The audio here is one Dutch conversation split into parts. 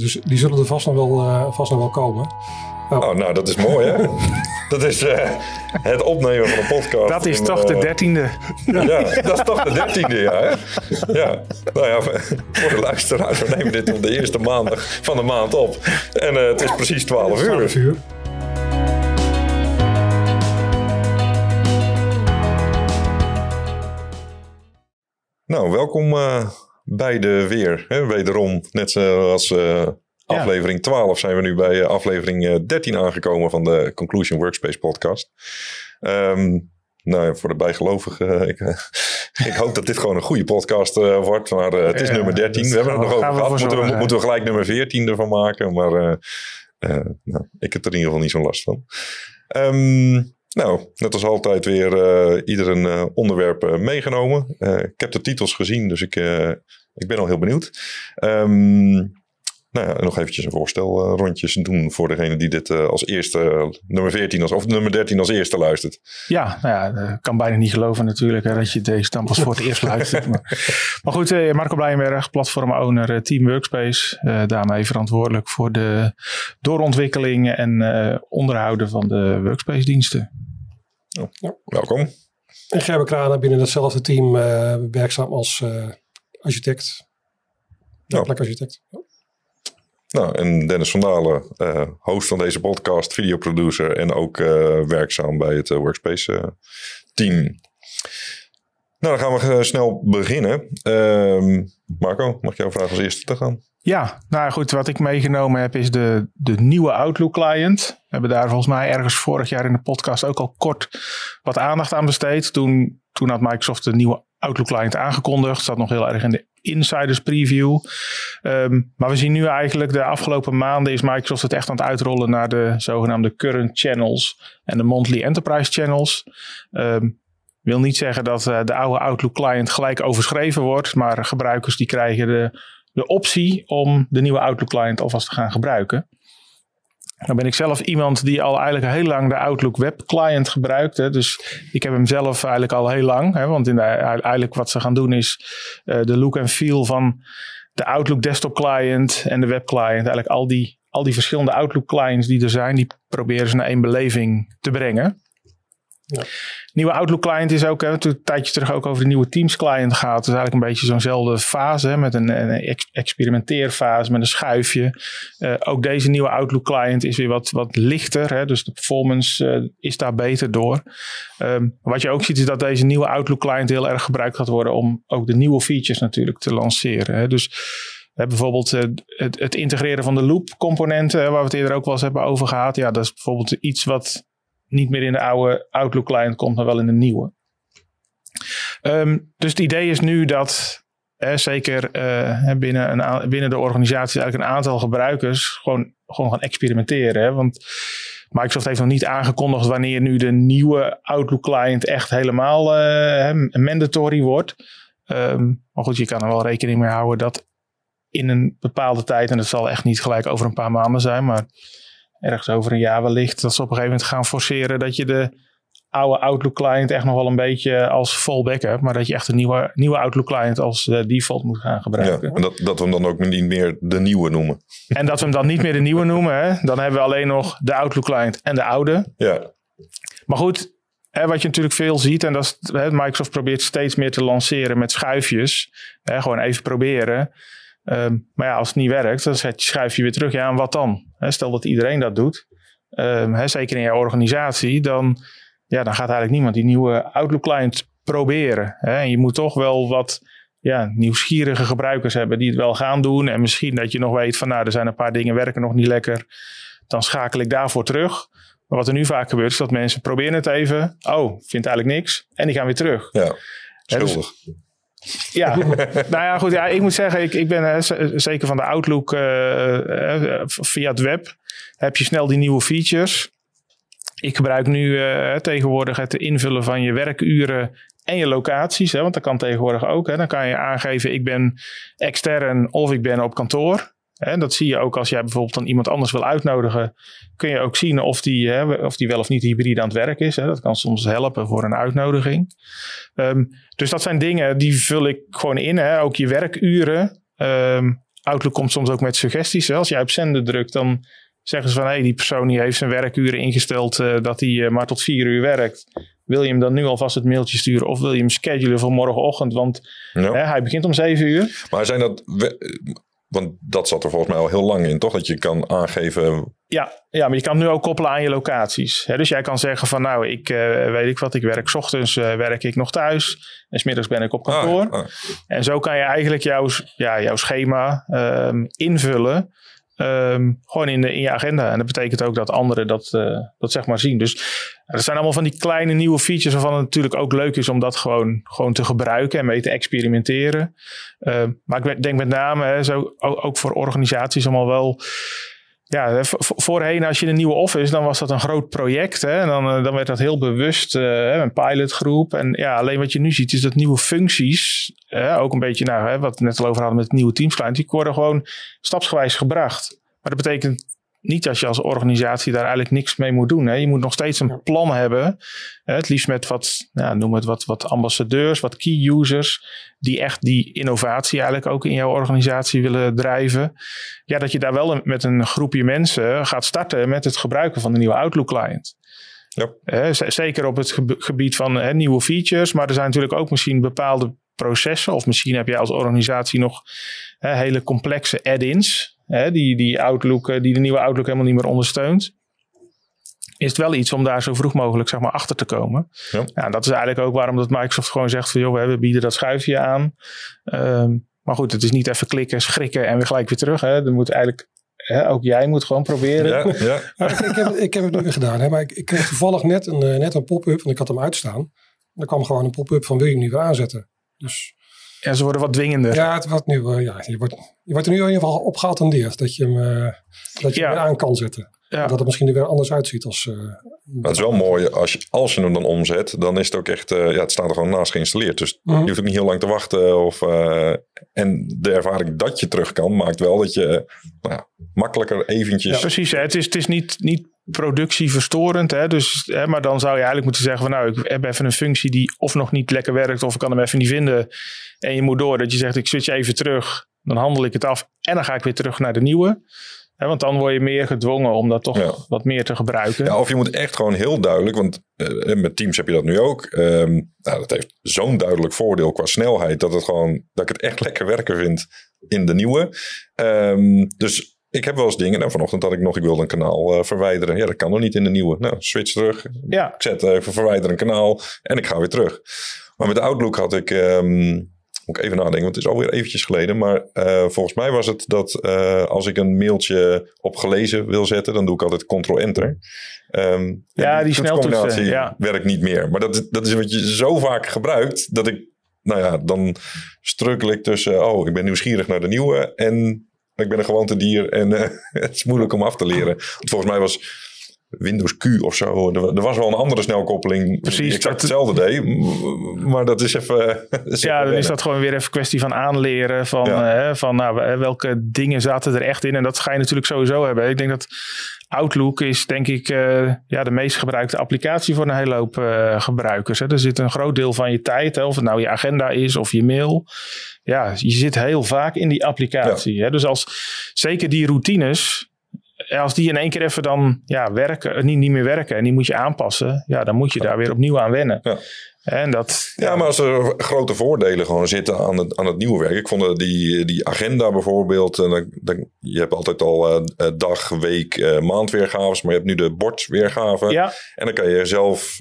Dus die zullen er vast nog wel, uh, vast nog wel komen. Oh. oh. nou, dat is mooi, hè? dat is uh, het opnemen van een podcast. Dat is toch de dertiende. ja, dat is toch de dertiende, ja. Hè? Ja, nou ja, voor de luisteraars, we nemen dit op de eerste maandag van de maand op. En uh, het is precies 12 uur. 12 uur. Nou, welkom uh, bij de weer. Hè? Wederom, net zoals uh, aflevering 12 zijn we nu bij uh, aflevering 13 aangekomen van de Conclusion Workspace podcast. Um, nou, voor de bijgelovigen, ik, ik, hoop dat dit gewoon een goede podcast wordt. Maar het is nummer 13. We hebben het nog over gehad. Moeten we, moeten we gelijk nummer 14 ervan maken. Maar nou, ik heb er in ieder geval niet zo'n last van. Um, nou, net als altijd weer uh, ieder een uh, onderwerp uh, meegenomen. ik heb de titels gezien, dus ik, ik ben al heel benieuwd. Um, nou ja, nog eventjes een voorstelrondjes doen voor degene die dit als eerste, nummer 14 als, of nummer 13 als eerste luistert. Ja, nou ja, kan bijna niet geloven natuurlijk hè, dat je deze dan pas voor het eerst luistert. Maar, maar goed, Marco Blijenberg, platform owner Team Workspace. daarmee verantwoordelijk voor de doorontwikkeling en onderhouden van de Workspace diensten. Oh, ja. Welkom. En Gerber Kranen binnen datzelfde team uh, werkzaam als uh, architect. Ja, architect. Nou, en Dennis van Dalen, uh, host van deze podcast, videoproducer en ook werkzaam bij het Workspace team. Nou, dan gaan we snel beginnen. Ehm, Marco, mag ik jou vragen als eerste te gaan? Ja, nou goed, wat ik meegenomen heb is de, de nieuwe Outlook client. We hebben daar volgens mij ergens vorig jaar in de podcast ook al kort wat aandacht aan besteed. Toen, toen had Microsoft de nieuwe Outlook client aangekondigd. Zat nog heel erg in de insiders preview. Ehm, maar we zien nu eigenlijk de afgelopen maanden is Microsoft het echt aan het uitrollen naar de zogenaamde current channels en de monthly enterprise channels. Um, wil niet zeggen dat uh, de oude Outlook client gelijk overschreven wordt, maar gebruikers die krijgen de de optie om de nieuwe Outlook client alvast te gaan gebruiken. Dan ben ik zelf iemand die al eigenlijk heel lang de Outlook web client gebruikt. Hè. Dus ik heb hem zelf eigenlijk al heel lang. Hè, want in de, eigenlijk wat ze gaan doen is uh, de look en feel van de Outlook desktop client en de web client. Eigenlijk al die, al die verschillende Outlook clients die er zijn, die proberen ze naar één beleving te brengen. Nieuwe Outlook client is ook, hè, toen een tijdje terug ook over de nieuwe Teams client gaat. Het is eigenlijk een beetje zo'nzelfde fase, hè, met een, experimenteerfase, met een schuifje. Uh, ook deze nieuwe Outlook client is weer wat, wat lichter, hè, dus de performance uh, is daar beter door. Um, wat je ook ziet is dat deze nieuwe Outlook client heel erg gebruikt gaat worden om ook de nieuwe features natuurlijk te lanceren. Hè. Dus bijvoorbeeld uh, het, het, integreren van de loop componenten, waar we het eerder ook wel eens hebben over gehad. Ja, dat is bijvoorbeeld iets wat niet meer in de oude Outlook client komt, maar wel in de nieuwe. Um, dus het idee is nu dat zeker uh, binnen, een, binnen de organisatie eigenlijk een aantal gebruikers gewoon, gewoon gaan experimenteren. Hè? Want Microsoft heeft nog niet aangekondigd wanneer nu de nieuwe Outlook client echt helemaal uh, mandatory wordt. Um, maar goed, je kan er wel rekening mee houden dat in een bepaalde tijd, en dat zal echt niet gelijk over een paar maanden zijn, maar ergens over een jaar wellicht, dat ze op een gegeven moment gaan forceren dat je de oude Outlook client echt nog wel een beetje als fallback hebt, maar dat je echt een nieuwe, nieuwe Outlook client als uh, default moet gaan gebruiken. Ja, en dat, dat we hem dan ook niet meer de nieuwe noemen. En dat we hem dan niet meer de nieuwe noemen, hè? dan hebben we alleen nog de Outlook client en de oude. Ja. Maar goed, hè, wat je natuurlijk veel ziet, en dat is, hè, Microsoft probeert steeds meer te lanceren met schuifjes. Hè, gewoon even proberen. Um, maar ja, als het niet werkt, dan schuif je weer terug. Ja, en wat dan? stel dat iedereen dat doet, um, zeker in je organisatie, dan, ja, dan gaat eigenlijk niemand die nieuwe Outlook client proberen. En je moet toch wel wat ja, nieuwsgierige gebruikers hebben die het wel gaan doen. En misschien dat je nog weet van nou, er zijn een paar dingen werken nog niet lekker. Dan schakel ik daarvoor terug. Maar wat er nu vaak gebeurt is dat mensen proberen het even. Oh, vindt eigenlijk niks. En die gaan weer terug. Ja, dus schuldig. Ja, nou ja, goed. Ja, ik moet zeggen, ik, ik ben hè, zeker van de Outlook uh, via het web. Heb je snel die nieuwe features. Ik gebruik nu uh, tegenwoordig het invullen van je werkuren en je locaties. Hè, want dat kan tegenwoordig ook. Hè. Dan kan je aangeven, ik ben extern of ik ben op kantoor. En dat zie je ook als jij bijvoorbeeld dan iemand anders wil uitnodigen. Kun je ook zien of die, hè, of die wel of niet hybride aan het werk is. Hè. Dat kan soms helpen voor een uitnodiging. Um, dus dat zijn dingen die vul ik gewoon in. Hè. Ook je werkuren. Um, Outlook komt soms ook met suggesties. Hè? Als jij op zender drukt, dan zeggen ze van... hé, hey, die persoon die heeft zijn werkuren ingesteld uh, dat hij maar tot vier uur werkt. Wil je hem dan nu alvast het mailtje sturen of wil je hem schedulen voor morgenochtend? Want hè, hij begint om zeven uur. Maar zijn dat want dat zat er volgens mij al heel lang in, toch? Dat je kan aangeven. Ja, ja maar je kan het nu ook koppelen aan je locaties. dus jij kan zeggen van nou, ik uh, weet ik wat, ik werk ochtends uh, werk ik nog thuis. En smiddags ben ik op kantoor. Ah, ah. En zo kan je eigenlijk jouw, ja, jouw schema um, invullen. Um, gewoon in, de, in je agenda. En dat betekent ook dat anderen dat, uh, dat zeg maar zien. Dus er zijn allemaal van die kleine nieuwe features waarvan het natuurlijk ook leuk is om dat gewoon, gewoon te gebruiken en mee te experimenteren. Uh, maar ik denk met name, hè, zo, ook voor organisaties allemaal wel ja, voorheen als je een nieuwe office, dan was dat een groot project. Hè? Dan, eh, dan werd dat heel bewust uh, een pilotgroep. En ja, alleen wat je nu ziet is dat nieuwe functies, ook een beetje, nou, hè, wat we net al over hadden met het nieuwe Teams client, die worden gewoon stapsgewijs gebracht. Maar dat betekent niet als je als organisatie daar eigenlijk niks mee moet doen. Hè. Je moet nog steeds een plan hebben. Hè, het liefst met wat, ja, noem het wat, wat ambassadeurs, wat key users. Die echt die innovatie eigenlijk ook in jouw organisatie willen drijven. Ja, dat je daar wel met een groepje mensen gaat starten met het gebruiken van de nieuwe Outlook client. Ja. zeker op het gebied van nieuwe features. Maar er zijn natuurlijk ook misschien bepaalde processen. Of misschien heb je als organisatie nog hele complexe add-ins hè, die, die, Outlook, eh, die de nieuwe Outlook helemaal niet meer ondersteunt is het wel iets om daar zo vroeg mogelijk zeg maar, achter te komen. Ja. dat is eigenlijk ook waarom dat Microsoft gewoon zegt van joh, we bieden dat schuifje aan. Um, maar goed, het is niet even klikken, schrikken en weer gelijk weer terug. Hè. Er moet eigenlijk, hè, ook jij moet gewoon proberen. Ja, ja. ik, ik, heb, ik heb het nog weer gedaan. Hè, maar ik, ik kreeg toevallig net een, eh, net een pop-up, want ik had hem uitstaan. Er kwam gewoon een pop-up van wil je hem nu weer aanzetten. Dus ja, ze worden wat dwingender. Ja, het wordt nu, uh, ja je, wordt, je wordt er nu in ieder geval op geattendeerd dat je hem, uh, dat je hem aan kan zetten. Ja. Dat het misschien er weer anders uitziet. Als, uh, het is wel mooi, als je, als je hem dan omzet, dan is het ook echt, ja, het staat er gewoon naast geïnstalleerd. Dus mhm. je hoeft ook niet heel lang te wachten. Of, en de ervaring dat je terug kan, maakt wel dat je nou ja, makkelijker eventjes... Ja, precies. Hè. Het is, het is niet, niet productieverstorend. Hè? Dus, hè, maar dan zou je eigenlijk moeten zeggen van nou, ik heb even een functie die of nog niet lekker werkt of ik kan hem even niet vinden. En je moet door dat je zegt ik switch even terug, dan handel ik het af en dan ga ik weer terug naar de nieuwe. want dan word je meer gedwongen om dat toch wat meer te gebruiken. Ja, of je moet echt gewoon heel duidelijk, want uh, met Teams heb je dat nu ook. Um, nou, dat heeft zo'n duidelijk voordeel qua snelheid dat, het gewoon, dat ik het echt lekker werken vind in de nieuwe. Um, dus ik heb wel eens dingen. Nou, vanochtend had ik nog, ik wilde een kanaal uh, verwijderen. Ja, dat kan nog niet in de nieuwe. Nou, switch terug. Ja. Ik zet even verwijder een kanaal en ik ga weer terug. Maar met Outlook had ik, um, moet ik even nadenken, want het is alweer eventjes geleden. Maar uh, volgens mij was het dat uh, als ik een mailtje op gelezen wil zetten, dan doe ik altijd Ctrl-Enter. Um, ja, die, sneltoetsen ja. werkt niet meer. Maar dat, dat is wat je zo vaak gebruikt, dat ik, nou ja, dan strukkel ik tussen, oh, ik ben nieuwsgierig naar de nieuwe en ik ben een gewoontedier en uh, het is moeilijk om af te leren. Want volgens mij was Windows Q of zo. Er, was wel een andere snelkoppeling Precies, die exact hetzelfde deed. Maar dat is even... ja, dan is dat gewoon weer even kwestie van aanleren. Van, ja. van nou, welke dingen zaten er echt in. En dat ga je natuurlijk sowieso hebben. Ik denk dat Outlook is denk ik uh, ja, de meest gebruikte applicatie voor een hele hoop uh, gebruikers. Hè. Er zit een groot deel van je tijd, hè, of het nou je agenda is of je mail. Ja, je zit heel vaak in die applicatie. Hè. Dus als zeker die routines, als die in één keer even dan ja, werken, niet, niet meer werken en die moet je aanpassen, ja, dan moet je daar weer opnieuw aan wennen. Ja. En dat, ja, maar als er grote voordelen gewoon zitten aan het, aan het nieuwe werk. Ik vond die, die agenda bijvoorbeeld. En dan, je hebt altijd al uh, dag, week, uh, maandweergaves. Maar je hebt nu de bordweergave. Ja. En dan kan je zelf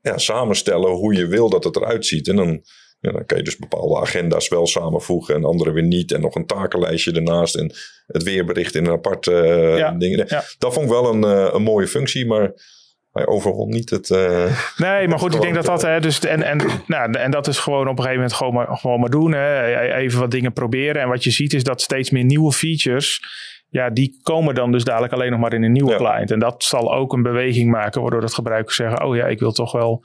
ja, samenstellen hoe je wil dat het eruit ziet. En dan, ja, dan kan je dus bepaalde agenda's wel samenvoegen en andere weer niet. En nog een takenlijstje ernaast. En het weerbericht in een apart uh, ja. ding. Dat vond ik wel een, een mooie functie. Maar hij overal niet het. Uh, nee, maar goed, ik denk dat dat. Hè, dus, en, en, nou, en dat is gewoon op een gegeven moment gewoon maar, gewoon maar doen. Hè, even wat dingen proberen. En wat je ziet is dat steeds meer nieuwe features. Ja, die komen dan dus dadelijk alleen nog maar in een nieuwe client. En dat zal ook een beweging maken, waardoor dat gebruikers zeggen: Oh ja, ik wil toch wel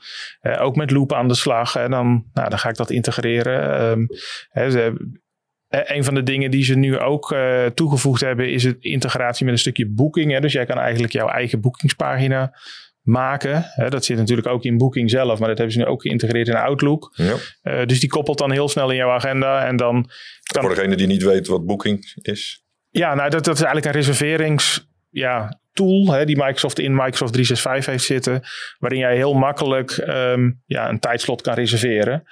ook met Loop aan de slag. En dan, nou, dan ga ik dat integreren. Um, hè, ze, een van de dingen die ze nu ook uh, toegevoegd hebben, is het integratie met een stukje boeking. Hè. Dus jij kan eigenlijk jouw eigen boekingspagina maken. Hè, dat zit natuurlijk ook in Booking zelf, maar dat hebben ze nu ook geïntegreerd in Outlook. Ja. Uh, dus die koppelt dan heel snel in jouw agenda en dan... Kan... Voor degene die niet weet wat Booking is. Ja, nou dat, dat is eigenlijk een reserverings... Ja, tool hè, die Microsoft in Microsoft 365 heeft zitten, waarin jij heel makkelijk um, ja, een tijdslot kan reserveren.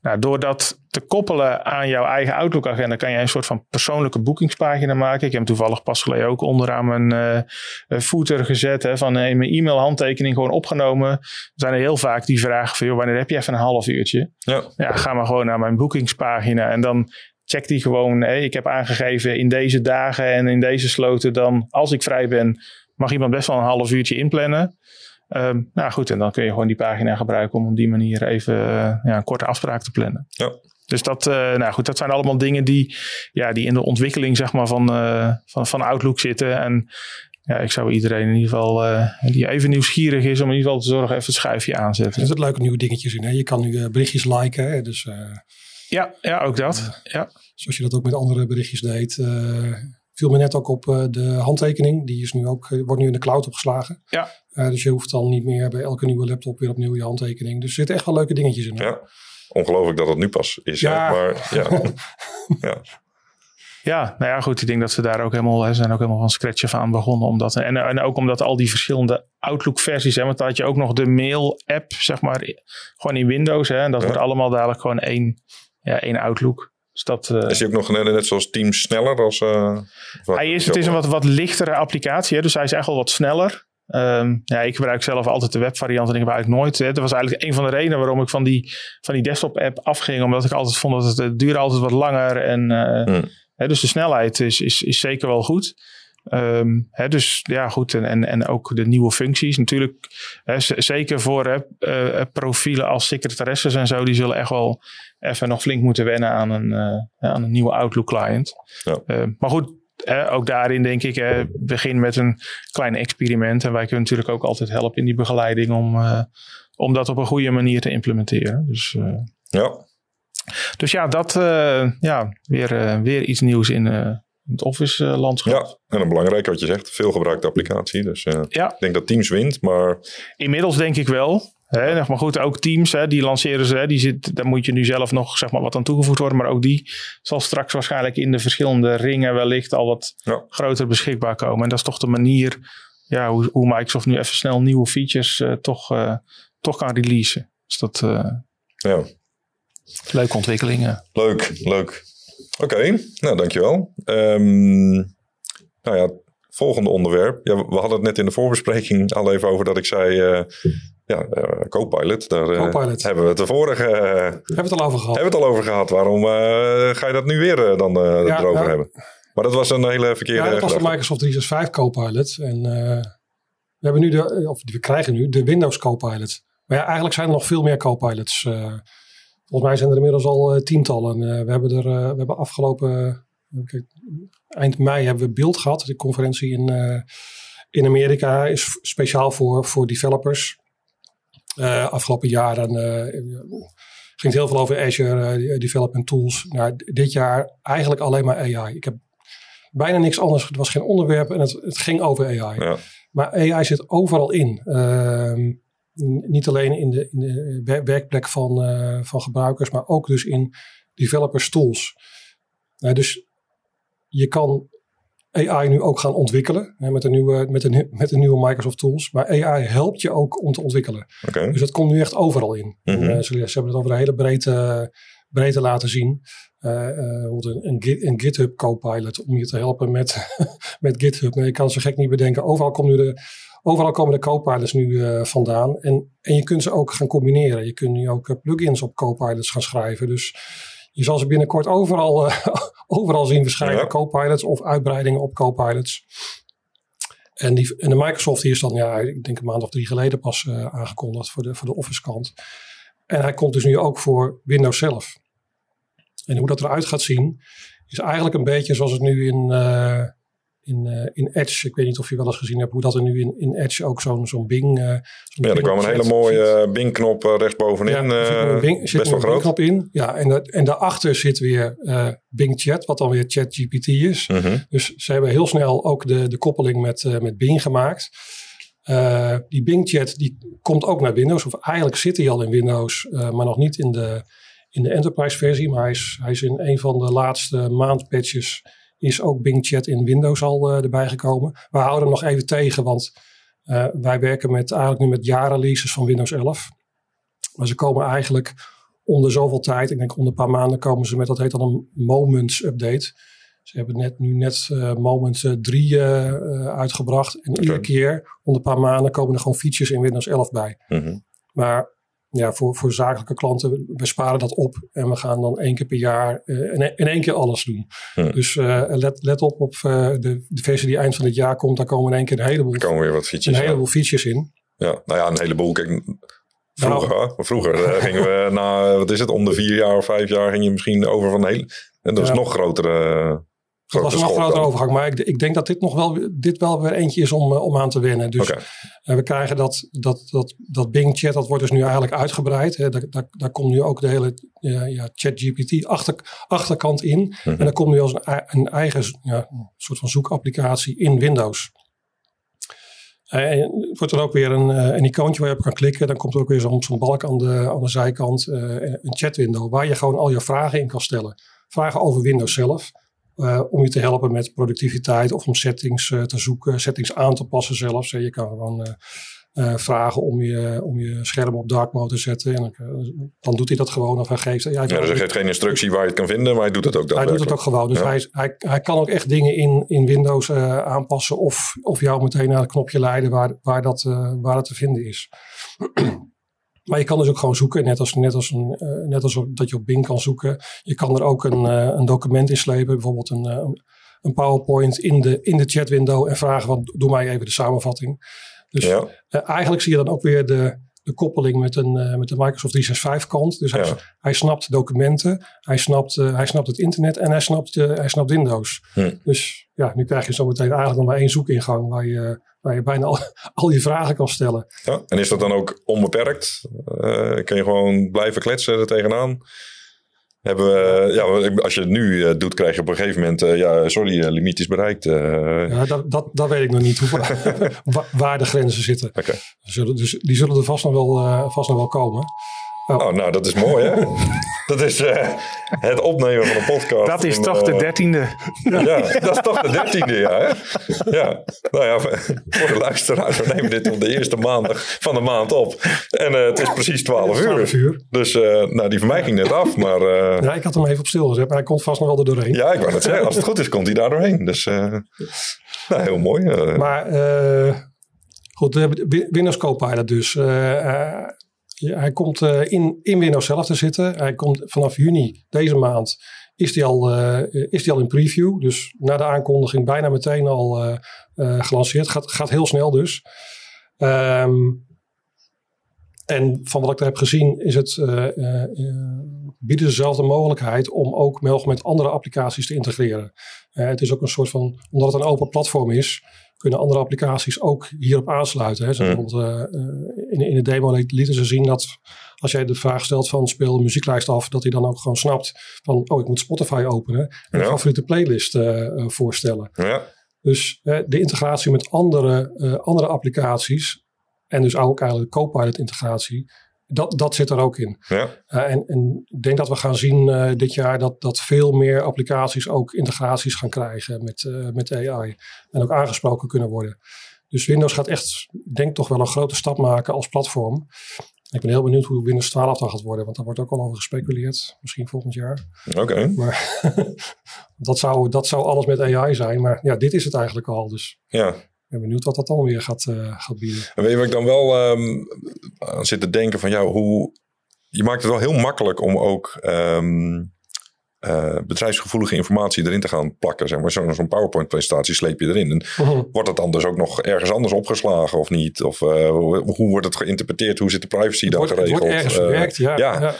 Nou, door dat te koppelen aan jouw eigen Outlook-agenda kan je een soort van persoonlijke boekingspagina maken. Ik heb hem toevallig pas geleden ook onderaan mijn uh, footer gezet. Hè, van uh, mijn e-mail-handtekening gewoon opgenomen. Er zijn er heel vaak die vragen van, joh, wanneer heb je even een half uurtje? Ja. ja, ga maar gewoon naar mijn boekingspagina en dan check die gewoon. Hey, ik heb aangegeven in deze dagen en in deze sloten dan, als ik vrij ben, mag iemand best wel een half uurtje inplannen. Um, nou goed, en dan kun je gewoon die pagina gebruiken om op die manier even uh, ja, een korte afspraak te plannen. Ja. Dus dat, uh, nou goed, dat zijn allemaal dingen die, ja, die in de ontwikkeling zeg maar, van, uh, van, van Outlook zitten. En ja, ik zou iedereen in ieder geval die even nieuwsgierig is, om in ieder geval te zorgen even het schuifje aanzetten. Er zitten leuke nieuwe dingetjes in. Hè? Je kan nu berichtjes liken. Dus, ja, ja, ook dat. ja. Zoals je dat ook met andere berichtjes deed viel me net ook op uh, de handtekening. Die is nu ook, uh, wordt nu in de cloud opgeslagen. Ja. Uh, dus je hoeft dan niet meer bij elke nieuwe laptop weer opnieuw je handtekening. Dus er zitten echt wel leuke dingetjes in. Ja, ongelooflijk dat het nu pas is. Ja. Maar ja. ja. Ja, nou ja, goed. Ik denk dat ze daar ook helemaal, zijn ook helemaal van scratch af aan begonnen. Omdat, en, en ook omdat al die verschillende Outlook-versies, hè, want dan had je ook nog de mail-app, zeg maar, gewoon in Windows. Hè, en dat wordt allemaal dadelijk gewoon één, ja, één Outlook. Dus dat, uh, is hij ook nog net, net zoals Teams sneller? Als, uh, hij is, het is een wat, wat lichtere applicatie, hè, dus hij is echt wel wat sneller. Um, ja, ik gebruik zelf altijd de webvariant en ik gebruik nooit. Hè. Dat was eigenlijk een van de redenen waarom ik van die, van die desktop-app afging. Omdat ik altijd vond dat het, het duurde altijd wat langer. En, uh, hmm. hè, dus de snelheid is, is, is zeker wel goed. Um, hè, dus ja, goed. En, en, en ook de nieuwe functies. Natuurlijk, hè, zeker voor hè, uh, profielen als secretaresses en zo, die zullen echt wel even nog flink moeten wennen aan een, uh, aan een nieuwe Outlook client. Ja. Uh, maar goed, ook daarin denk ik, begin met een klein experiment. En wij kunnen natuurlijk ook altijd helpen in die begeleiding om, om dat op een goede manier te implementeren. Dus, ja. Dus ja, dat ja, weer, weer iets nieuws in het Office landschap. Ja, en een belangrijk wat je zegt, veel gebruikte applicatie. Dus ja. ik denk dat Teams wint, maar... Inmiddels denk ik wel. Hè, maar goed, ook teams, hè, die lanceren ze. Hè, die zit, daar moet je nu zelf nog zeg maar, wat aan toegevoegd worden. Maar ook die zal straks waarschijnlijk in de verschillende ringen wellicht al wat groter beschikbaar komen. En dat is toch de manier ja, hoe, hoe Microsoft nu even snel nieuwe features uh, toch, uh, toch kan releasen. Dus dat ja. leuke ontwikkelingen. Leuk, leuk. Oké, okay, nou dankjewel. Um, nou ja, volgende onderwerp. Ja, we hadden het net in de voorbespreking al even over dat ik zei ja, uh, Copilot. Daar uh, hebben we het de vorige... Uh, hebben we het al over gehad. Hebben we het al over gehad. Waarom ga je dat nu weer dan ja, erover nou, hebben? Maar dat was een hele verkeerde... Ja, dat was de Microsoft 365 Copilot. En we, hebben nu de, of we krijgen nu de Windows Copilot. Maar ja, eigenlijk zijn er nog veel meer Copilots. Volgens mij zijn er inmiddels al tientallen. we hebben er we hebben afgelopen... eind mei hebben we Beeld gehad. De conferentie in, in Amerika is speciaal voor, voor developers. Afgelopen jaren ging het heel veel over Azure Development Tools. Nou, dit jaar eigenlijk alleen maar AI. Ik heb bijna niks anders. Het was geen onderwerp en het, het ging over AI. Ja. Maar AI zit overal in. Ehm, niet alleen in de, in de werkplek van, van gebruikers, maar ook dus in developers tools. dus je kan AI nu ook gaan ontwikkelen hè, met, de nieuwe, met, de, met de nieuwe Microsoft tools. Maar AI helpt je ook om te ontwikkelen. Dus dat komt nu echt overal in. Mm -hmm. ze, hebben het over een hele breedte, breedte laten zien. Uh, uh, een, een, een, GitHub Copilot om je te helpen met, met GitHub. Nee, je kan ze gek niet bedenken. Overal, komt nu de, overal komen de Copilots nu uh, vandaan. En, en je kunt ze ook gaan combineren. Je kunt nu ook plugins op Copilots gaan schrijven. Dus je zal ze binnenkort overal, uh, overal zien verschijnen. Ja. Copilots of uitbreidingen op Copilots. En, die, en de Microsoft die is dan, ja, ik denk een maand of drie geleden pas aangekondigd voor de, voor de Office kant. En hij komt dus nu ook voor Windows zelf. En hoe dat eruit gaat zien, is eigenlijk een beetje zoals het nu in, uh, in, uh, in Edge. Ik weet niet of je wel eens gezien hebt hoe dat er nu in, in Edge ook zo'n zo'n Bing. Uh, ja, er kwam een hele mooie Bing-knop rechtsbovenin. Ja, er zit Bing, best wel groot. knop in. Ja, en, dat, en daarachter zit weer Bing Chat, wat dan weer ChatGPT is. -hmm. Dus ze hebben heel snel ook de, de koppeling met, met Bing gemaakt. Uh, die Bing Chat die komt ook naar Windows. Of eigenlijk zit hij al in Windows, uh, maar nog niet in de, in de enterprise versie. Maar hij is, hij is in een van de laatste maandpatches is ook Bing Chat in Windows al uh, erbij gekomen. We houden hem nog even tegen, want wij werken met, eigenlijk nu met jaarreleases van Windows 11. Maar ze komen eigenlijk onder zoveel tijd, ik denk onder een paar maanden komen ze met, dat heet dan een Moments update. Ze hebben net, nu net uh, Moments 3 uh, uh, uitgebracht. En okay. iedere keer, onder een paar maanden, komen er gewoon features in Windows 11 bij. Mm -hmm. Maar ja, voor, voor zakelijke klanten, we sparen dat op. En we gaan dan één keer per jaar in, in één keer alles doen. Mm. Dus let, let op op de, de versie die eind van het jaar komt. Daar komen in één keer een heleboel, er komen weer wat features, een heleboel features in. Ja, nou ja, een heleboel. Kijk, Vroeger, nou, vroeger uh, gingen we na, wat is het, om de vier jaar of vijf jaar ging je misschien over van heel. En dat is ja. nog grotere. Dat was een nog grotere overgang, maar ik, ik, denk dat dit nog wel, dit wel weer eentje is om, om aan te wennen. Dus okay. uh, we krijgen dat, dat, dat, dat Bing Chat, dat wordt dus nu eigenlijk uitgebreid. Hè. Daar, daar, daar komt nu ook de hele uh, ja, ChatGPT achter, achterkant in. Mhm. Mm -hmm. En dan komt nu als een, een eigen ja, soort van zoekapplicatie in Windows. En het wordt er ook weer een, een icoontje waar je op kan klikken. Dan komt er ook weer zo'n zo balk aan de, aan de zijkant. Een chatwindow waar je gewoon al je vragen in kan stellen. Vragen over Windows zelf. Uh, om je te helpen met productiviteit of om settings uh, te zoeken. Settings aan te passen zelfs. Je kan gewoon vragen om je, om je scherm op dark mode te zetten. En dan, dan doet hij dat gewoon. Of hij geeft, ja, ja, dus hij geeft geen instructie waar je het kan vinden. Maar hij doet het ook Hij doet het ook gewoon. Dus ja. hij, hij, hij kan ook echt dingen in, in Windows aanpassen. Of, of jou meteen naar het knopje leiden waar, waar, dat, waar het te vinden is. maar je kan dus ook gewoon zoeken. Net als, net als, een, uh, net als dat je op Bing kan zoeken. Je kan er ook een, een document in slepen. Bijvoorbeeld een, een PowerPoint in de, in de chatwindow. En vragen van doe mij even de samenvatting. Dus ja. eigenlijk zie je dan ook weer de, de koppeling met, een, uh, met de Microsoft 365 kant. Dus hij, Ja. hij snapt documenten, hij snapt, uh, hij snapt het internet en hij snapt, uh, hij snapt Windows. Hm. Dus ja, nu krijg je zometeen eigenlijk nog maar één zoekingang waar je, waar je bijna al, al je vragen kan stellen. Ja, en is dat dan ook onbeperkt? Uh, kun je gewoon blijven kletsen er tegenaan? Hebben we, ja, als je het nu uh, doet, krijg je op een gegeven moment, uh, ja, sorry, limiet is bereikt. Ja, dat, dat, dat weet ik nog niet, hoe, waar de grenzen zitten. Okay. Zullen, dus die zullen er vast nog wel, vast nog wel komen. Oh. oh. nou, dat is mooi, hè? dat is uh, het opnemen van een podcast. Dat is in, toch uh, de dertiende. ja, dat is toch de dertiende, ja. Hè? Ja, nou ja, voor de luisteraars, we nemen dit op de eerste maandag van de maand op. En uh, het is precies 12 uur. 12 uur. Dus, nou, die van mij ging net af, maar... ja, ik had hem even op stil gezet, maar hij komt vast nog wel er doorheen. Ja, ik wou het zeggen. Als het goed is, komt hij daar doorheen. Dus, nou, heel mooi. Maar, goed, Windows Copilot dus... Hij komt uh, in, in Windows zelf te zitten. Hij komt vanaf juni deze maand is hij al, uh, is die al in preview. Dus na de aankondiging bijna meteen al uh, gelanceerd. Gaat, gaat heel snel dus. Um, en van wat ik er heb gezien is het, bieden dezelfde mogelijkheid om ook met andere applicaties te integreren. het is ook een soort van, omdat het een open platform is, kunnen andere applicaties ook hierop aansluiten. Hè. Mm. Uh, in, in de demo lieten ze zien dat als jij de vraag stelt van speel een muzieklijst af, dat hij dan ook gewoon snapt van oh ik moet Spotify openen en ja. een favoriete playlist uh, voorstellen. Ja. Dus de integratie met andere, andere applicaties en dus ook eigenlijk de Copilot integratie, dat, dat zit er ook in. Ja. Uh, en, en ik denk dat we gaan zien uh, dit jaar dat, dat veel meer applicaties ook integraties gaan krijgen met, uh, met AI. En ook aangesproken kunnen worden. Dus Windows gaat echt, denk toch wel een grote stap maken als platform. Ik ben heel benieuwd hoe Windows 12 dan gaat worden, want daar wordt ook al over gespeculeerd. Misschien volgend jaar. Oké. Okay. Maar dat, zou, dat zou alles met AI zijn. Maar ja, dit is het eigenlijk al. Dus ja. Ik ben benieuwd wat dat dan weer gaat, uh, gaat bieden. En weet je wat ik dan wel um, aan zit te denken van jou, hoe je maakt het wel heel makkelijk om ook um, uh, bedrijfsgevoelige informatie erin te gaan plakken. Zeg maar. Zo'n zo PowerPoint presentatie sleep je erin. En uh -huh. Wordt het dan dus ook nog ergens anders opgeslagen of niet? Of uh, hoe, hoe wordt het geïnterpreteerd? Hoe zit de privacy het dan wordt, geregeld? Het wordt ergens verwerkt, ja. ja. ja.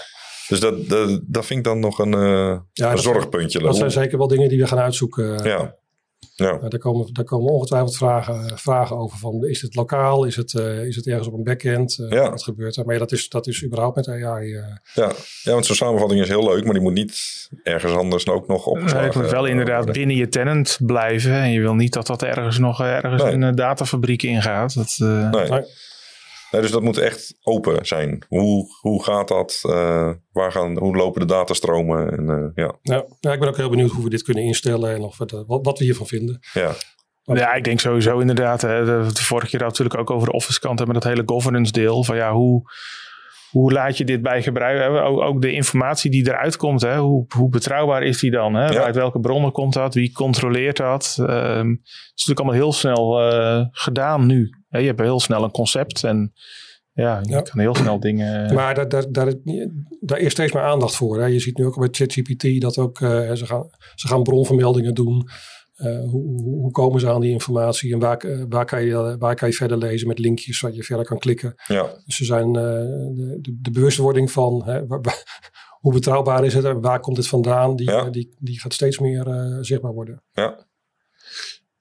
Dus dat, dat, dat vind ik dan nog een, ja, een dat zorgpuntje. Dat zijn zeker wel dingen die we gaan uitzoeken. Ja. Ja. daar, komen, daar komen ongetwijfeld vragen, vragen over van, is het lokaal? Is het, is het ergens op een backend? Ja. Wat gebeurt er? Maar ja, dat is, dat is überhaupt met AI. Ja. ja, want zo'n samenvatting is heel leuk, maar die moet niet ergens anders ook nog opgeslagen het moet wel inderdaad worden. binnen je tenant blijven. En je wil niet dat dat ergens nog ergens Nee. in een datafabriek ingaat. Dat, eh, Nee. Nee. Nee, dus dat moet echt open zijn. Hoe, hoe gaat dat? Eh, waar gaan, hoe lopen de datastromen? En, eh, ja. Ja, ja, ik ben ook heel benieuwd hoe we dit kunnen instellen en of de- wat, wat we hiervan vinden. Ja. Ja, ik denk sowieso inderdaad. Hè, de, de vorige keer natuurlijk ook over de office kant hebben, dat hele governance deel. Van ja, hoe, hoe laat je dit bij gebruik? hè? Ook, ook de informatie die eruit komt, hè, hoe, hoe betrouwbaar is die dan? Hè? Ja. Uit welke bronnen komt dat? Wie controleert dat? Ehm, het is natuurlijk allemaal heel snel eh, gedaan nu. Hè, je hebt heel snel een concept en ja, je Ja. kan heel snel dingen... Maar daar, daar, daar, daar is steeds meer aandacht voor. Hè. Je ziet nu ook bij ChatGPT dat ook, eh, ze, gaan, ze gaan bronvermeldingen doen. Eh, hoe, hoe, komen ze aan die informatie en waar, eh, waar, kan je, waar kan je verder lezen met linkjes zodat je verder kan klikken. Ja. Dus ze zijn eh, de, de, bewustwording van hè, waar- waar- hoe betrouwbaar is het en waar komt het vandaan, die, Ja. eh, die, die gaat steeds meer eh, zichtbaar worden. ja.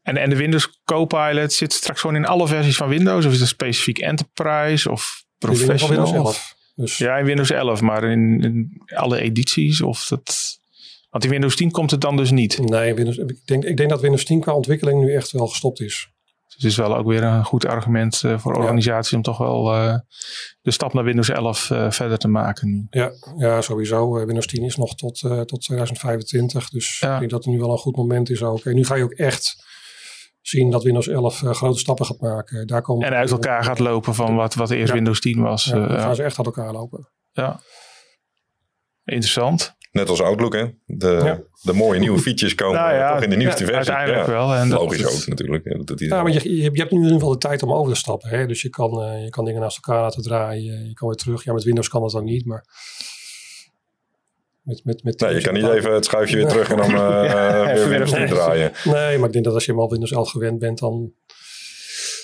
En, en de Windows Copilot zit straks gewoon in alle versies van Windows? Of is het specifiek Enterprise of Professional? Windows of- 11. Dus Ja, in Windows 11, maar in, in alle edities of dat... Want in Windows 10 komt het dan dus niet. nee, Windows, ik, denk, ik denk dat Windows 10 qua ontwikkeling nu echt wel gestopt is. Dus het is wel ook weer een goed argument eh, voor Ja. organisaties om toch wel eh, de stap naar Windows 11 eh, verder te maken nu. Ja, ja sowieso. Windows 10 is nog tot, tot 2025. Dus Ja. ik denk dat het nu wel een goed moment is ook. En nu ga je ook echt zien dat Windows 11 eh, grote stappen gaat maken. Daar komen En uit elkaar gaat lopen van wat, wat eerst Ja. Windows 10 was. Ja, eh, dan gaan ze echt uit elkaar lopen. Ja. Interessant. Net als Outlook, hè? De, Ja. de mooie nieuwe features komen Nou ja, toch in de nieuwste ja, versie. uiteindelijk Ja. wel. En dat- Logisch dat- ook natuurlijk. Dat Ja, maar je, je, je hebt nu in ieder geval de tijd om over te stappen. Hè? Dus je kan, eh, je kan dingen naast elkaar laten draaien. Je kan weer terug. Ja, met Windows kan dat dan niet. Maar met, met, met Nee, je kan niet even het schuifje weer terug en dan eh Ja, weer even Windows weer 10 draaien. Nee, maar ik denk dat als je eenmaal Windows 11 gewend bent, dan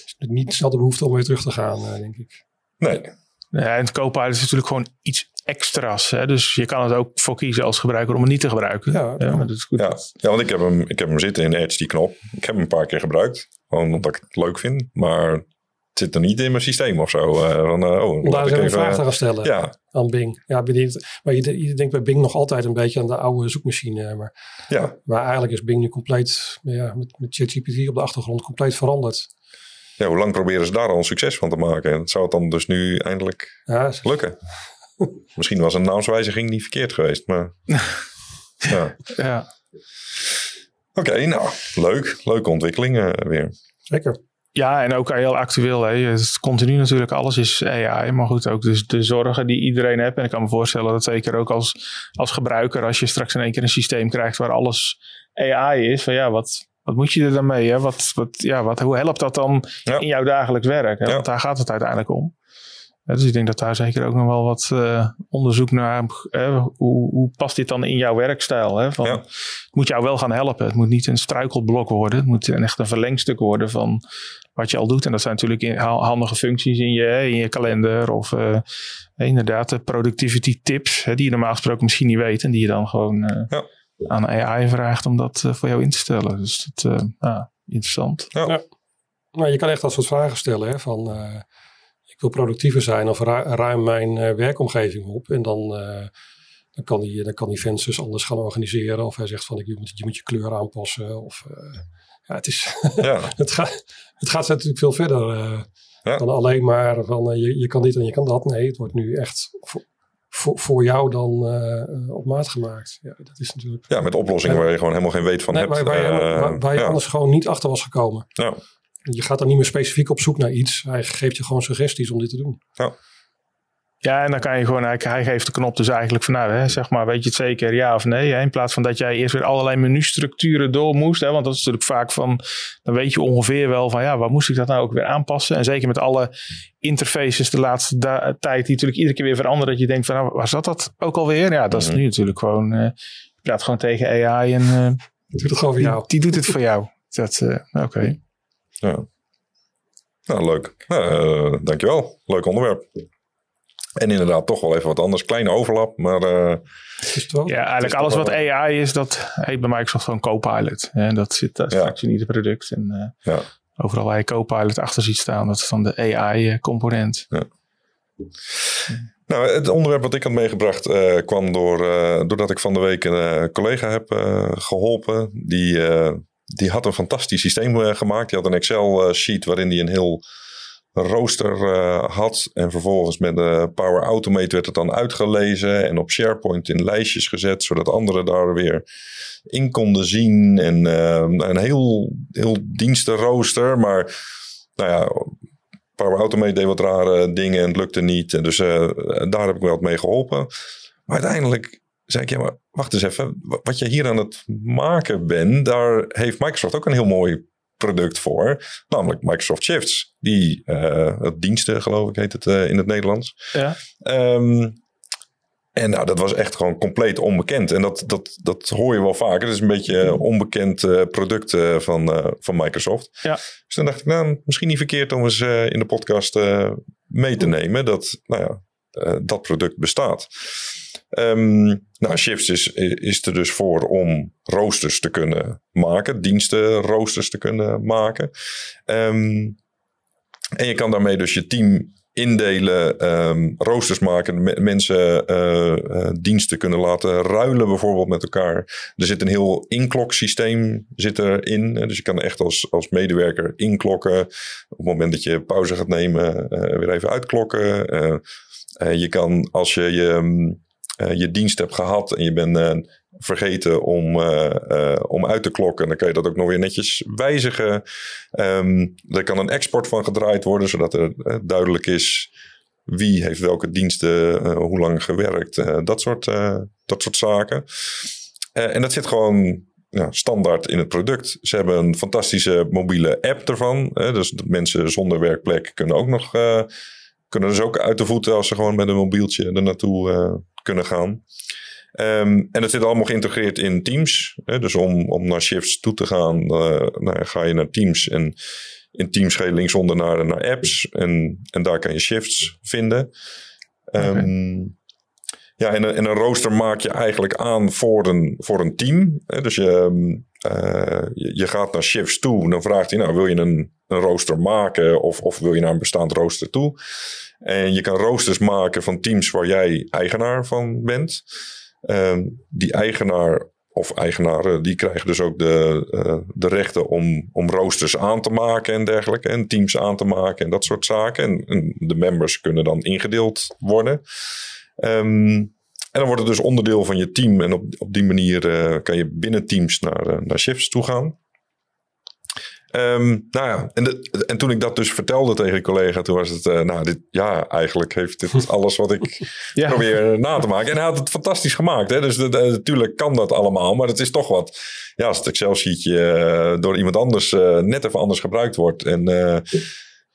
is het niet snel de behoefte om weer terug te gaan, eh, denk ik. Nee, Ja, en het Copilot is natuurlijk gewoon iets extra's. Hè? Dus je kan het ook voor kiezen als gebruiker om het niet te gebruiken. Ja, maar dat is goed. Ja, ja want ik heb, hem, ik heb hem zitten in Edge, die knop. Ik heb hem een paar keer gebruikt. Gewoon omdat ik het leuk vind. Maar zit er niet in mijn systeem of zo. eh, van, eh, oh, Om daar een vraag te stellen Ja, aan Bing. Ja, maar je, je denkt bij Bing nog altijd een beetje aan de oude zoekmachine. Maar, ja, maar eigenlijk is Bing nu compleet, ja, met, met ChatGPT op de achtergrond, compleet veranderd. ja, hoe lang proberen ze daar al een succes van te maken? En zou het dan dus nu eindelijk Ja, lukken? Misschien was een naamswijziging niet verkeerd geweest. Maar ja. Ja. Oké, nou, leuk. Leuke ontwikkeling eh, weer. zeker. Ja, en ook heel actueel. Hè. Het is continu natuurlijk, alles is AI. Maar goed, ook dus de zorgen die iedereen heeft. En ik kan me voorstellen dat zeker ook als, als gebruiker, als je straks in één keer een systeem krijgt waar alles AI is. Van ja, wat, wat moet je er dan mee? Hè? Wat, wat, ja, wat, hoe helpt dat dan Ja. in jouw dagelijks werk? Hè? Ja. Want daar gaat het uiteindelijk om. Ja, dus ik denk dat daar zeker ook nog wel wat eh, onderzoek naar. hè, hoe, hoe past dit dan in jouw werkstijl? Hè? Van, Ja. Het moet jou wel gaan helpen. Het moet niet een struikelblok worden. Het moet echt een verlengstuk worden van wat je al doet. En dat zijn natuurlijk handige functies in je, in je kalender. Of eh, inderdaad de productivity tips. Hè, die je normaal gesproken misschien niet weet. En die je dan gewoon eh, Ja. aan AI vraagt om dat eh, voor jou in te stellen. Dus dat, eh, ja, interessant. Nou, je kan echt dat soort vragen stellen. Hè, van, eh, ik wil productiever zijn of ru- ruim mijn eh, werkomgeving op. En dan, eh, dan, kan die, dan kan die vensters anders gaan organiseren. Of hij zegt van ik, je, moet, je moet je kleur aanpassen. Of, eh, ja, het, is, Ja, het, gaat, het gaat natuurlijk veel verder eh, Ja. dan alleen maar van eh, je, je kan dit en je kan dat. Nee, het wordt nu echt voor, voor, voor jou dan eh, op maat gemaakt. Ja, dat is natuurlijk... ja, met oplossingen waar je gewoon helemaal geen weet van Nee, hebt. waar, waar je, waar, waar je ja. anders gewoon niet achter was gekomen. Ja. Je gaat dan niet meer specifiek op zoek naar iets. Hij geeft je gewoon suggesties om dit te doen. Ja, en dan kan je gewoon, hij, hij geeft de knop dus eigenlijk van, nou, hè, zeg maar, weet je het zeker, ja of nee? Hè? In plaats van dat jij eerst weer allerlei menustructuren door moest. Hè? Want dat is natuurlijk vaak van, dan weet je ongeveer wel van, ja, waar moest ik dat nou ook weer aanpassen? En zeker met alle interfaces de laatste da- tijd, die natuurlijk iedere keer weer veranderen. Dat je denkt van, nou, waar zat dat ook alweer? Ja, dat Mhm. is nu natuurlijk gewoon, eh, je praat gewoon tegen AI en eh, Ik doe het gewoon voor die, jou. die doet het voor jou. Dat, eh, oké. Ja. Nou, leuk. Nou, eh, dankjewel. Leuk onderwerp. En inderdaad, toch wel even wat anders. Kleine overlap, maar... Uh, ja, eigenlijk alles wat AI is, dat heet bij Microsoft gewoon Copilot. En dat zit daar straks in ieder product. En uh, ja. overal waar je Copilot achter ziet staan, dat is dan de AI-component. Ja. Nou, het onderwerp wat ik had meegebracht uh, kwam door, doordat ik van de week een collega heb geholpen. Die, die had een fantastisch systeem gemaakt. Die had een Excel-sheet waarin hij een heel rooster uh, had. En vervolgens met de Power Automate werd het dan uitgelezen en op SharePoint in lijstjes gezet, zodat anderen daar weer in konden zien. En uh, een heel, heel dienstenrooster, maar nou ja, Power Automate deed wat rare dingen en het lukte niet. En dus uh, daar heb ik wel wat mee geholpen. Maar uiteindelijk zei ik, ja, maar wacht eens even. Wat je hier aan het maken bent, daar heeft Microsoft ook een heel mooi product voor. Namelijk Microsoft Shifts. Die uh, diensten, geloof ik, heet het uh, in het Nederlands. Ja. Um, en nou, dat was echt gewoon compleet onbekend. En dat, dat, dat hoor je wel vaker. Het is een beetje een onbekend uh, product van, van Microsoft. Ja. Dus dan dacht ik, nou, misschien niet verkeerd om eens in de podcast mee te nemen dat nou ja, dat product bestaat. Um, nou, Shifts is, is er dus voor om roosters te kunnen maken, diensten roosters te kunnen maken. Um, en je kan daarmee dus je team indelen, um, roosters maken, mensen uh, uh, diensten kunnen laten ruilen bijvoorbeeld met elkaar. Er zit een heel inkloksysteem zit erin, dus je kan echt als, als medewerker inklokken. Op het moment dat je pauze gaat nemen, weer even uitklokken. Je kan als je je uh, je dienst hebt gehad en je bent uh, vergeten om, om uit te klokken, dan kan je dat ook nog weer netjes wijzigen. Um, er kan een export van gedraaid worden, zodat er duidelijk is wie heeft welke diensten, hoe lang gewerkt, dat, soort, dat soort zaken. en dat zit gewoon ja, standaard in het product. Ze hebben een fantastische mobiele app ervan. dus mensen zonder werkplek kunnen ook nog kunnen dus ook uit de voeten als ze gewoon met een mobieltje er naartoe uh, kunnen gaan. Um, en het zit allemaal geïntegreerd in Teams. Hè? Dus om, om naar shifts toe te gaan, uh, nou, ga je naar Teams. En in Teams ga je linksonder naar, naar apps. En, en daar kan je shifts vinden. Um, Ja, en, en een rooster maak je eigenlijk aan voor een, voor een team. Hè? Dus je, uh, je, je, gaat naar shifts toe. Dan vraagt hij, nou wil je een, een rooster maken of, of wil je naar een bestaand rooster toe? En je kan roosters maken van teams waar jij eigenaar van bent. Uh, die eigenaar of eigenaren, die krijgen dus ook de, uh, de rechten om, om roosters aan te maken en dergelijke. En teams aan te maken en dat soort zaken. En, en de members kunnen dan ingedeeld worden. Um, en dan wordt het dus onderdeel van je team. En op, op die manier uh, kan je binnen teams naar, uh, naar shifts toe gaan. Um, nou ja, en, de, en, toen ik dat dus vertelde tegen een collega, toen was het, uh, nou, dit, ja, eigenlijk heeft dit alles wat ik ja. probeer na te maken. En hij had het fantastisch gemaakt. Hè? Dus natuurlijk kan dat allemaal, maar het is toch wat, ja, als het Excel-sheetje uh, door iemand anders uh, net even anders gebruikt wordt en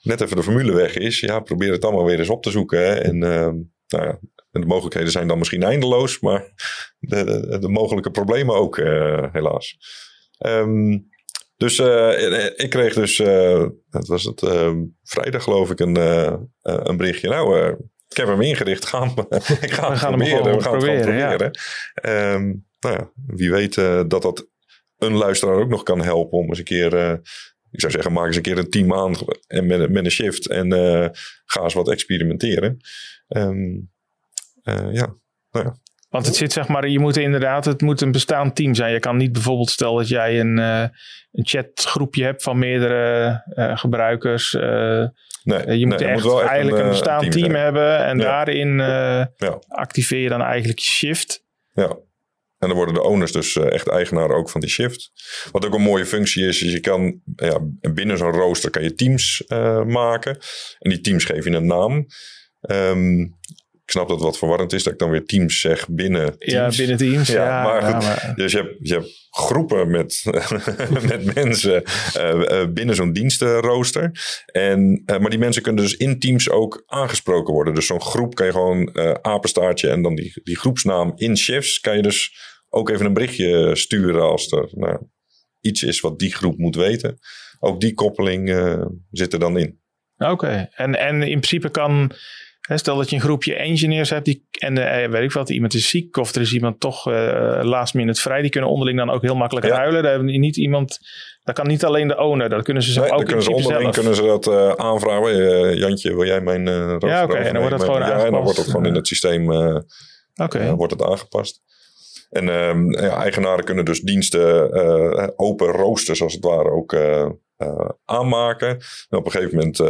net even de formule weg is, ja, probeer het allemaal weer eens op te zoeken. Hè? En ehm, nou ja, en de mogelijkheden zijn dan misschien eindeloos, maar de, de, de mogelijke problemen ook, helaas. Um, dus uh, ik kreeg dus, uh, was het, uh, vrijdag geloof ik, een, een berichtje. Nou, ik heb hem ingericht, ga hem, ik ga hem proberen. We gaan proberen, proberen. Ja. Um, nou ja, wie weet dat dat een luisteraar ook nog kan helpen om eens een keer, ik zou zeggen, maak eens een keer een team aan en met, met een shift en ga eens wat experimenteren. Um, ja, nou ja. Want het zit zeg maar, je moet inderdaad, het moet een bestaand team zijn. Je kan niet bijvoorbeeld stellen dat jij een, uh, een chatgroepje hebt van meerdere uh, gebruikers. Uh, nee, je moet echt moet eigenlijk een, een bestaand team, hebben. En daarin ja. activeer je dan eigenlijk je shift. Ja. En dan worden de owners dus echt eigenaar ook van die shift. Wat ook een mooie functie is, is je kan ja, binnen zo'n rooster kan je teams maken. En die teams geef je een naam. Um, ik snap dat het wat verwarrend is dat ik dan weer teams zeg binnen teams. Ja, binnen teams. Ja, maar, maar, Dus je hebt, je hebt groepen met, met mensen uh, binnen zo'n dienstenrooster. En, uh, maar die mensen kunnen dus in teams ook aangesproken worden. Dus zo'n groep kan je gewoon apenstaartje en dan die, die groepsnaam in chefs. Kan je dus ook even een berichtje sturen als er nou, iets is wat die groep moet weten. Ook die koppeling zit er dan in. Oké, en, en in principe kan stel dat je een groepje engineers hebt die, en uh, weet ik wat, iemand is ziek of er is iemand toch uh, last minute vrij. Die kunnen onderling dan ook heel makkelijk ja. ruilen. Daar hebben niet iemand, dat kan niet alleen de owner. Dat kunnen ze zelf nee, ook kunnen ze onderling zelf. kunnen ze dat uh, aanvragen. Jantje, wil jij mijn Ja, oké. Okay. En dan wordt het gewoon ja, aangepast. en dan wordt het gewoon in het systeem okay. wordt het aangepast. En um, ja, eigenaren kunnen dus diensten open roosters als het ware ook aanmaken. En op een gegeven moment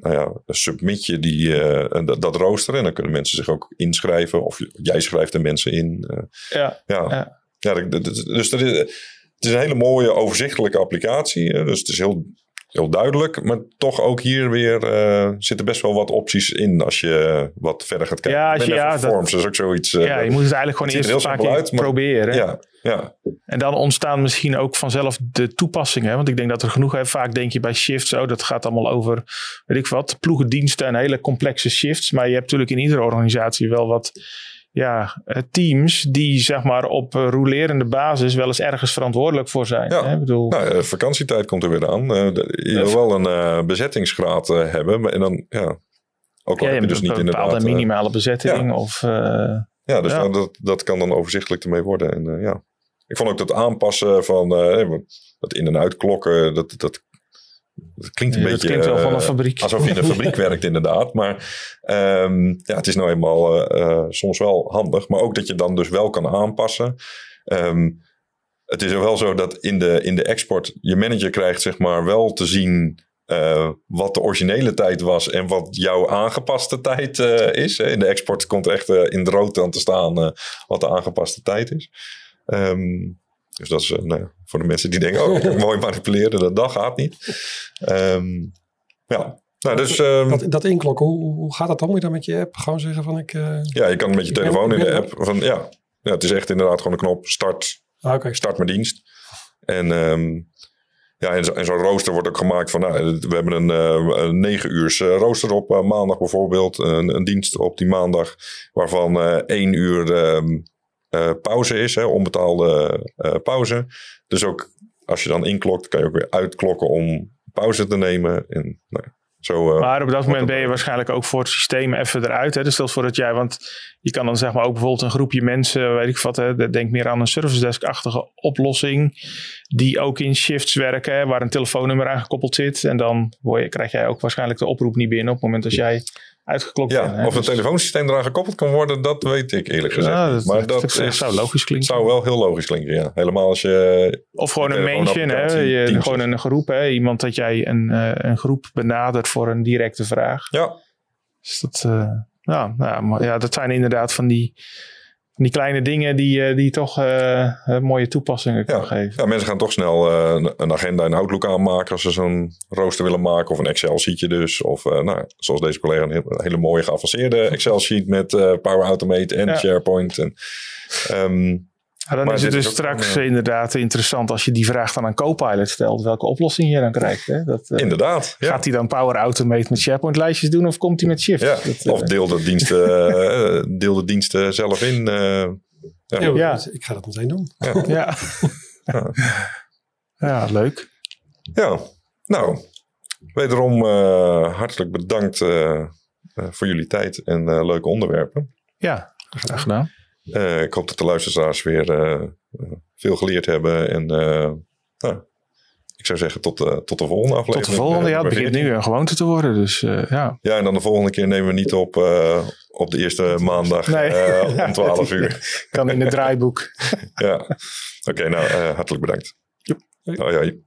nou ja, submit je die, uh, dat, dat rooster en dan kunnen mensen zich ook inschrijven. Of jij schrijft er mensen in. Uh, ja. Ja. ja. ja dus dat is, het is een hele mooie overzichtelijke applicatie. Dus het is heel, heel duidelijk. Maar toch ook hier weer uh, zitten best wel wat opties in als je wat verder gaat kijken. Ja, als je, ja, Forms dat, is ook zoiets. ja, je moet het eigenlijk gewoon eerst een paar keer uit, maar, proberen. Ja, ja. En dan ontstaan misschien ook vanzelf de toepassingen. Want ik denk dat er genoeg is. Vaak denk je bij shifts, oh, dat gaat allemaal over, weet ik wat, ploegendiensten en hele complexe shifts. Maar je hebt natuurlijk in iedere organisatie wel wat ja, teams die zeg maar op rolerende basis wel eens ergens verantwoordelijk voor zijn. Ja. Hè? Ik bedoel, nou, vakantietijd komt er weer aan. Uh, je wil wel een uh, bezettingsgraad uh, hebben. En dan, ja, ook al ja, heb je dus niet een inderdaad... bepaalde minimale bezetting ja. of... ja, dus. Nou, dat, dat kan dan overzichtelijk ermee worden. En ja, ik vond ook dat aanpassen van dat in- en uitklokken, dat, dat het klinkt een Ja, beetje klinkt wel van een uh, fabriek. alsof je in een fabriek werkt, inderdaad. Maar um, ja, het is nou eenmaal uh, soms wel handig. Maar ook dat je dan dus wel kan aanpassen. Um, het is wel zo dat in de, in de export je manager krijgt zeg maar wel te zien uh, wat de originele tijd was en wat jouw aangepaste tijd is. In de export komt echt in de rood aan te staan wat de aangepaste tijd is. Um, dus dat is uh, nou, voor de mensen die denken, oh, ik kan mooi manipuleren, dat, dat gaat niet. Um, ja, nou, dus, um, dat, dat inklokken, hoe, hoe, gaat dat dan? Moet je dan met je app gewoon zeggen van ik... Uh, ja, je kan met je telefoon in de app van, ja, ja, het is echt inderdaad gewoon een knop, start, ah, okay. start mijn dienst. En um, ja, en, zo, en zo'n rooster wordt ook gemaakt van, nou, we hebben een, uh, een 9 uur rooster op uh, maandag bijvoorbeeld. Een, een, dienst op die maandag waarvan 1 uur um, uh, pauze is, hè, onbetaalde uh, pauze. Dus ook als je dan inklokt, kan je ook weer uitklokken om pauze te nemen. En, nou, zo, uh, maar op dat moment ben je waarschijnlijk ook voor het systeem even eruit. Hè? Dus stel voor dat jij, want je kan dan zeg maar ook bijvoorbeeld een groepje mensen, weet ik wat, hè, denk meer aan een service desk-achtige oplossing, die ook in shifts werken, hè, waar een telefoonnummer aan gekoppeld zit. En dan je, krijg jij ook waarschijnlijk de oproep niet binnen op het moment als jij uitgeklokt ja? Of een dus... telefoonsysteem eraan gekoppeld kan worden, dat weet ik eerlijk gezegd. Ja, dat, maar dat, dat is, zou logisch klinken. zou wel heel logisch klinken, ja. Helemaal als je... Of gewoon een mention, hè? Je, gewoon een groep, hè? Iemand dat jij een, uh, een groep benadert voor een directe vraag. Ja. Dus dat, uh, ja, nou, maar, ja, dat zijn inderdaad van die, die kleine dingen die, uh, die toch mooie toepassingen kunnen ja. geven. Ja, mensen gaan toch snel een agenda in Outlook aanmaken als ze zo'n rooster willen maken. Of een Excel-sheetje dus. Of nou, zoals deze collega een, heel, een hele mooie geavanceerde Excel-sheet met Power Automate en ja. SharePoint. En, um, ja, dan is het dus straks een, inderdaad interessant als je die vraag dan aan Copilot stelt, welke oplossing je dan krijgt. Hè? Dat, uh, inderdaad. Ja. Gaat hij dan Power Automate met SharePoint lijstjes doen of komt hij met Shift? Ja. Dat, uh, of deel de, diensten, deel de diensten zelf in. Uh, ja. ja. Ik ga dat meteen doen. Ja. ja. ja. leuk. Ja, nou, wederom uh, hartelijk bedankt uh, voor jullie tijd en leuke onderwerpen. Ja, graag gedaan. Uh, ik hoop dat de luisteraars weer uh, veel geleerd hebben. En uh, nou, ik zou zeggen tot, tot de volgende aflevering. Tot de volgende, ja. Het begint nu een gewoonte te worden. Dus ja. Ja, en dan de volgende keer nemen we niet op op de eerste maandag nee. om 12 uur. kan in het draaiboek. ja, oké. Okay, nou, hartelijk bedankt. Yep. Hoi, hoi.